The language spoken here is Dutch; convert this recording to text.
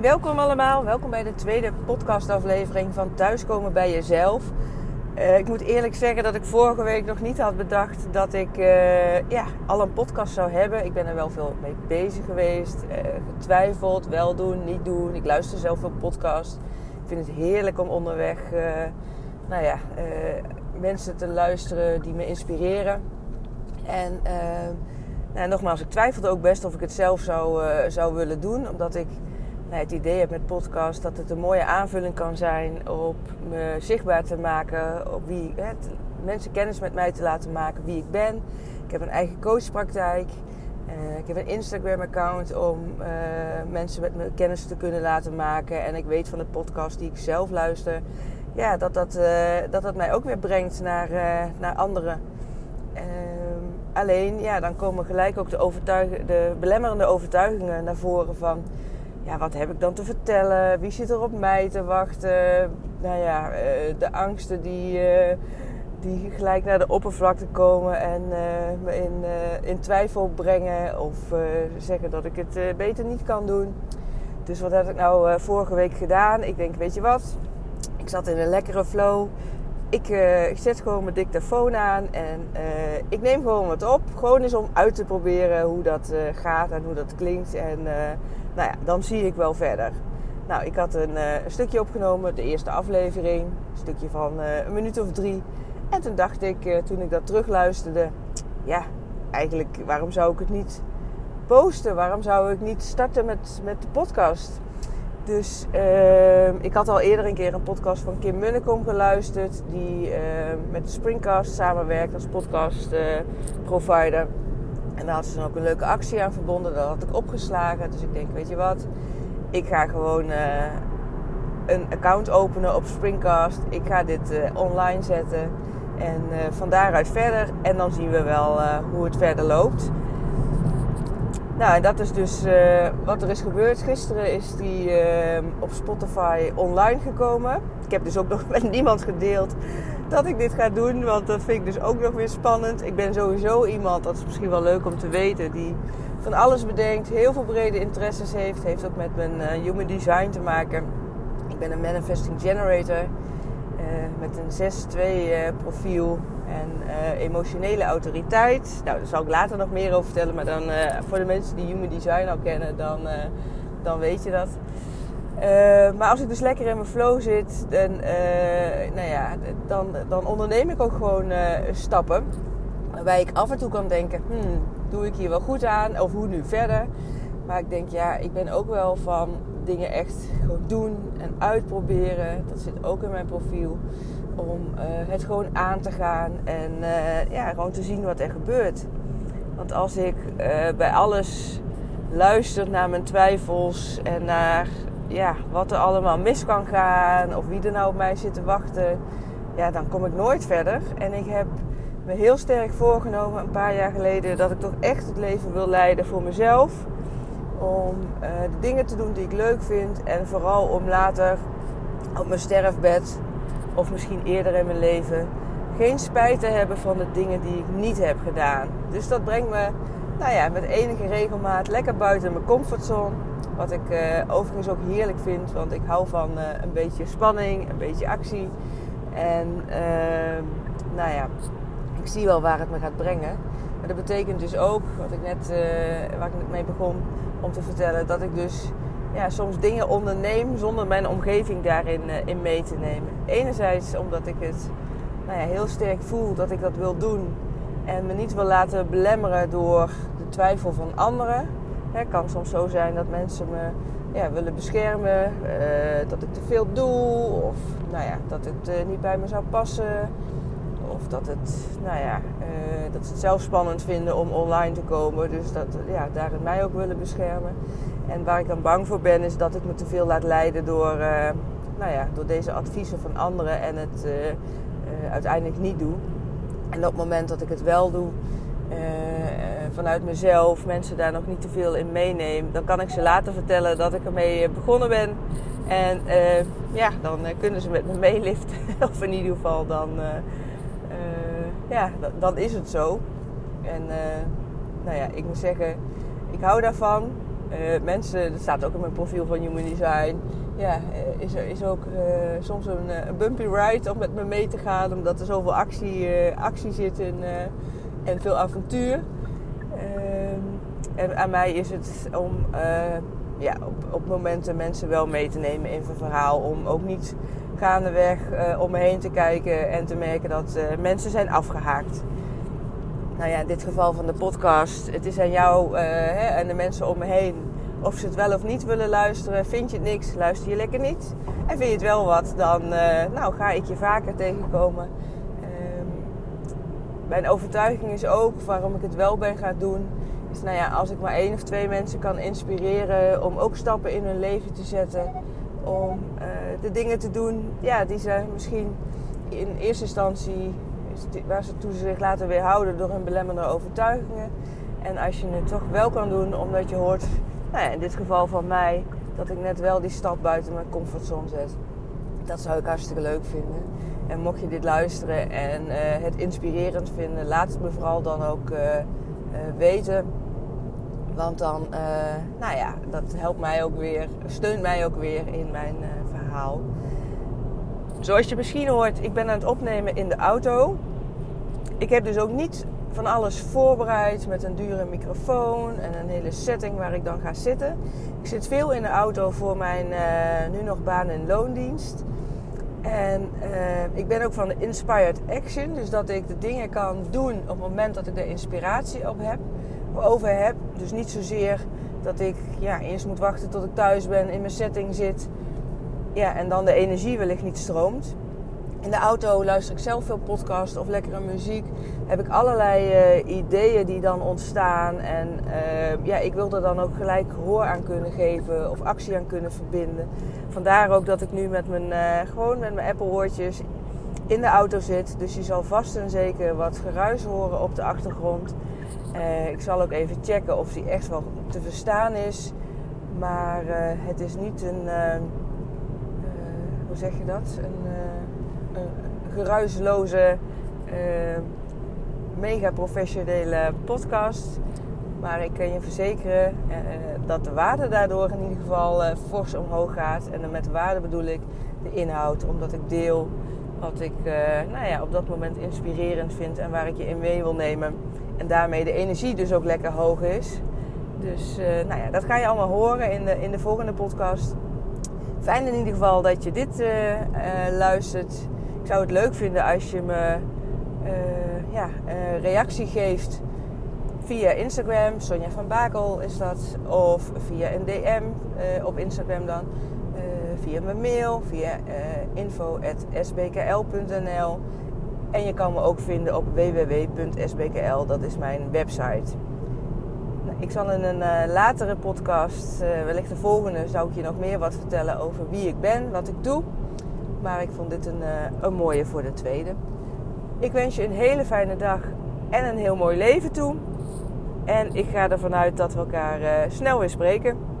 Welkom allemaal. Welkom bij de tweede podcastaflevering van Thuiskomen bij Jezelf. Uh, ik moet eerlijk zeggen dat ik vorige week nog niet had bedacht dat ik uh, ja, al een podcast zou hebben. Ik ben er wel veel mee bezig geweest, uh, getwijfeld, wel doen, niet doen. Ik luister zelf veel podcasts. Ik vind het heerlijk om onderweg nou ja, mensen te luisteren die me inspireren. En nou, nogmaals, ik twijfelde ook best of ik het zelf zou, zou willen doen, omdat ik nou, het idee heb met podcast dat het een mooie aanvulling kan zijn op me zichtbaar te maken, op wie, hè, mensen kennis met mij te laten maken wie ik ben. Ik heb een eigen coachpraktijk. Uh, ik heb een Instagram-account om uh, mensen met me kennis te kunnen laten maken. En ik weet van de podcast die ik zelf luister, ja, dat, dat, uh, dat dat mij ook weer brengt naar, naar anderen. Ehm, alleen, ja, dan komen gelijk ook de, de belemmerende overtuigingen naar voren van ja, wat heb ik dan te vertellen? Wie zit er op mij te wachten? Nou ja, eh, de angsten die, eh, die gelijk naar de oppervlakte komen en uh, me in, in twijfel brengen of zeggen dat ik het beter niet kan doen. Dus wat heb ik nou vorige week gedaan? Ik denk, weet je wat? Ik zat in een lekkere flow. Ik, ik zet gewoon mijn dictafoon aan en ik neem gewoon wat op. Gewoon eens om uit te proberen hoe dat gaat en hoe dat klinkt. En nou ja, dan zie ik wel verder. Nou, ik had een, een stukje opgenomen, de eerste aflevering. Een stukje van uh, een minuut of drie. En toen dacht ik, uh, toen ik dat terugluisterde... Ja, eigenlijk, waarom zou ik het niet posten? Waarom zou ik niet starten met, met de podcast? Dus ehm, ik had al eerder een keer een podcast van Kim Munnekom geluisterd. Die met Springcast samenwerkt als podcast provider. En daar had ze dan ook een leuke actie aan verbonden. Dat had ik opgeslagen. Dus ik denk, weet je wat? Ik ga gewoon uh, een account openen op Springcast. Ik ga dit uh, online zetten. En uh, van daaruit verder. En dan zien we wel hoe het verder loopt. Nou, en dat is dus wat er is gebeurd. Gisteren is die op Spotify online gekomen. Ik heb dus ook nog met niemand gedeeld dat ik dit ga doen. Want dat vind ik dus ook nog weer spannend. Ik ben sowieso iemand, dat is misschien wel leuk om te weten, die van alles bedenkt, heel veel brede interesses heeft. Heeft ook met mijn uh, human design te maken. Ik ben een manifesting generator uh, met een 6-2 uh, eh, profiel en emotionele autoriteit. Nou, daar zal ik later nog meer over vertellen. Maar dan voor de mensen die human design al kennen, dan, dan weet je dat. Uh, maar als ik dus lekker in mijn flow zit, dan, uh, nou ja, dan, dan onderneem ik ook gewoon uh, stappen. Waarbij ik af en toe kan denken, hmm, doe ik hier wel goed aan? Of hoe nu verder? Maar ik denk, ja, ik ben ook wel van dingen echt gewoon doen en uitproberen. Dat zit ook in mijn profiel. Om het gewoon aan te gaan en ja, gewoon te zien wat er gebeurt. Want als ik bij alles luister naar mijn twijfels en naar ja, wat er allemaal mis kan gaan of wie er nou op mij zit te wachten, ja, dan kom ik nooit verder. En ik heb me heel sterk voorgenomen een paar jaar geleden dat ik toch echt het leven wil leiden voor mezelf. Om uh, de dingen te doen die ik leuk vind en vooral om later op mijn sterfbed of misschien eerder in mijn leven geen spijt te hebben van de dingen die ik niet heb gedaan. Dus dat brengt me nou ja, met enige regelmaat lekker buiten mijn comfortzone. Wat ik uh, overigens ook heerlijk vind, want ik hou van uh, een beetje spanning, een beetje actie. En uh, nou ja, ik zie wel waar het me gaat brengen. Maar dat betekent dus ook, wat ik net, eh, waar ik net mee begon om te vertellen, dat ik dus ja, soms dingen onderneem zonder mijn omgeving daarin in mee te nemen. Enerzijds omdat ik het nou ja, heel sterk voel dat ik dat wil doen en me niet wil laten belemmeren door de twijfel van anderen. Het kan soms zo zijn dat mensen me ja, willen beschermen, uh, dat ik te veel doe, of nou ja, dat het uh, niet bij me zou passen. Of dat, het, nou ja, uh, dat ze het zelf spannend vinden om online te komen. Dus dat ja, daarin mij ook willen beschermen. En waar ik dan bang voor ben, is dat ik me te veel laat leiden door, nou ja, door deze adviezen van anderen en het uiteindelijk niet doe. En op het moment dat ik het wel doe, vanuit mezelf mensen daar nog niet te veel in meeneem, dan kan ik ze later vertellen dat ik ermee begonnen ben. En uh, ja, dan eh, kunnen ze met me meeliften. of in ieder geval, dan, ja, dan is het zo. En nou ja, ik moet zeggen, ik hou daarvan. mensen, dat staat ook in mijn profiel van Human Design. Ja, is is ook soms een, een, bumpy ride om met me mee te gaan, omdat er zoveel actie, actie zit in, en veel avontuur. Ehm, en aan mij is het om ja, op, op momenten mensen wel mee te nemen in zijn verhaal. Om ook niet gaandeweg uh, om me heen te kijken en te merken dat uh, mensen zijn afgehaakt. Nou ja, in dit geval van de podcast. Het is aan jou hè, en de mensen om me heen of ze het wel of niet willen luisteren. Vind je het niks, luister je lekker niet. En vind je het wel wat, dan nou, ga ik je vaker tegenkomen. Mijn overtuiging is ook waarom ik het wel ben gaan doen dus nou ja, als ik maar één of twee mensen kan inspireren om ook stappen in hun leven te zetten. Om uh, de dingen te doen ja, die ze misschien in eerste instantie, waar ze toe zich laten weerhouden door hun belemmerende overtuigingen. En als je het toch wel kan doen, omdat je hoort, nou ja, in dit geval van mij, dat ik net wel die stap buiten mijn comfortzone zet. Dat zou ik hartstikke leuk vinden. En mocht je dit luisteren en uh, het inspirerend vinden, laat het me vooral dan ook uh, weten. Want dan, nou ja, dat helpt mij ook weer, steunt mij ook weer in mijn verhaal. Zoals je misschien hoort, ik ben aan het opnemen in de auto. Ik heb dus ook niet van alles voorbereid met een dure microfoon en een hele setting waar ik dan ga zitten. Ik zit veel in de auto voor mijn nu nog baan- en loondienst. En ik ben ook van de Inspired Action, dus dat ik de dingen kan doen op het moment dat ik er inspiratie op heb over heb. Dus niet zozeer dat ik ja, eerst moet wachten tot ik thuis ben, in mijn setting zit. Ja, en dan de energie wellicht niet stroomt. In de auto luister ik zelf veel podcast of lekkere muziek. Heb ik allerlei uh, ideeën die dan ontstaan. En uh, ja, ik wil er dan ook gelijk gehoor aan kunnen geven of actie aan kunnen verbinden. Vandaar ook dat ik nu met mijn, uh, gewoon met mijn Apple woordjes in de auto zit. Dus je zal vast en zeker wat geruis horen op de achtergrond. Ik zal ook even checken of die echt wel te verstaan is. Maar het is niet een, hoe zeg je dat? Een geruisloze, mega professionele podcast. Maar ik kan je verzekeren dat de waarde daardoor in ieder geval fors omhoog gaat. En met waarde bedoel ik de inhoud, omdat ik deel wat ik nou ja, op dat moment inspirerend vind en waar ik je in mee wil nemen. En daarmee de energie dus ook lekker hoog is. Dus nou ja, dat ga je allemaal horen in de, in de volgende podcast. Fijn in ieder geval dat je dit luistert. Ik zou het leuk vinden als je me ja, reactie geeft via Instagram. Sonja van Bakel is dat. Of via een DM op Instagram dan. via mijn mail, via info.sbkl.nl. En je kan me ook vinden op www.sbkl, dat is mijn website. Nou, ik zal in een latere podcast, wellicht de volgende, zou ik je nog meer wat vertellen over wie ik ben, wat ik doe. Maar ik vond dit een, uh, een mooie voor de tweede. Ik wens je een hele fijne dag en een heel mooi leven toe. En ik ga ervan uit dat we elkaar snel weer spreken.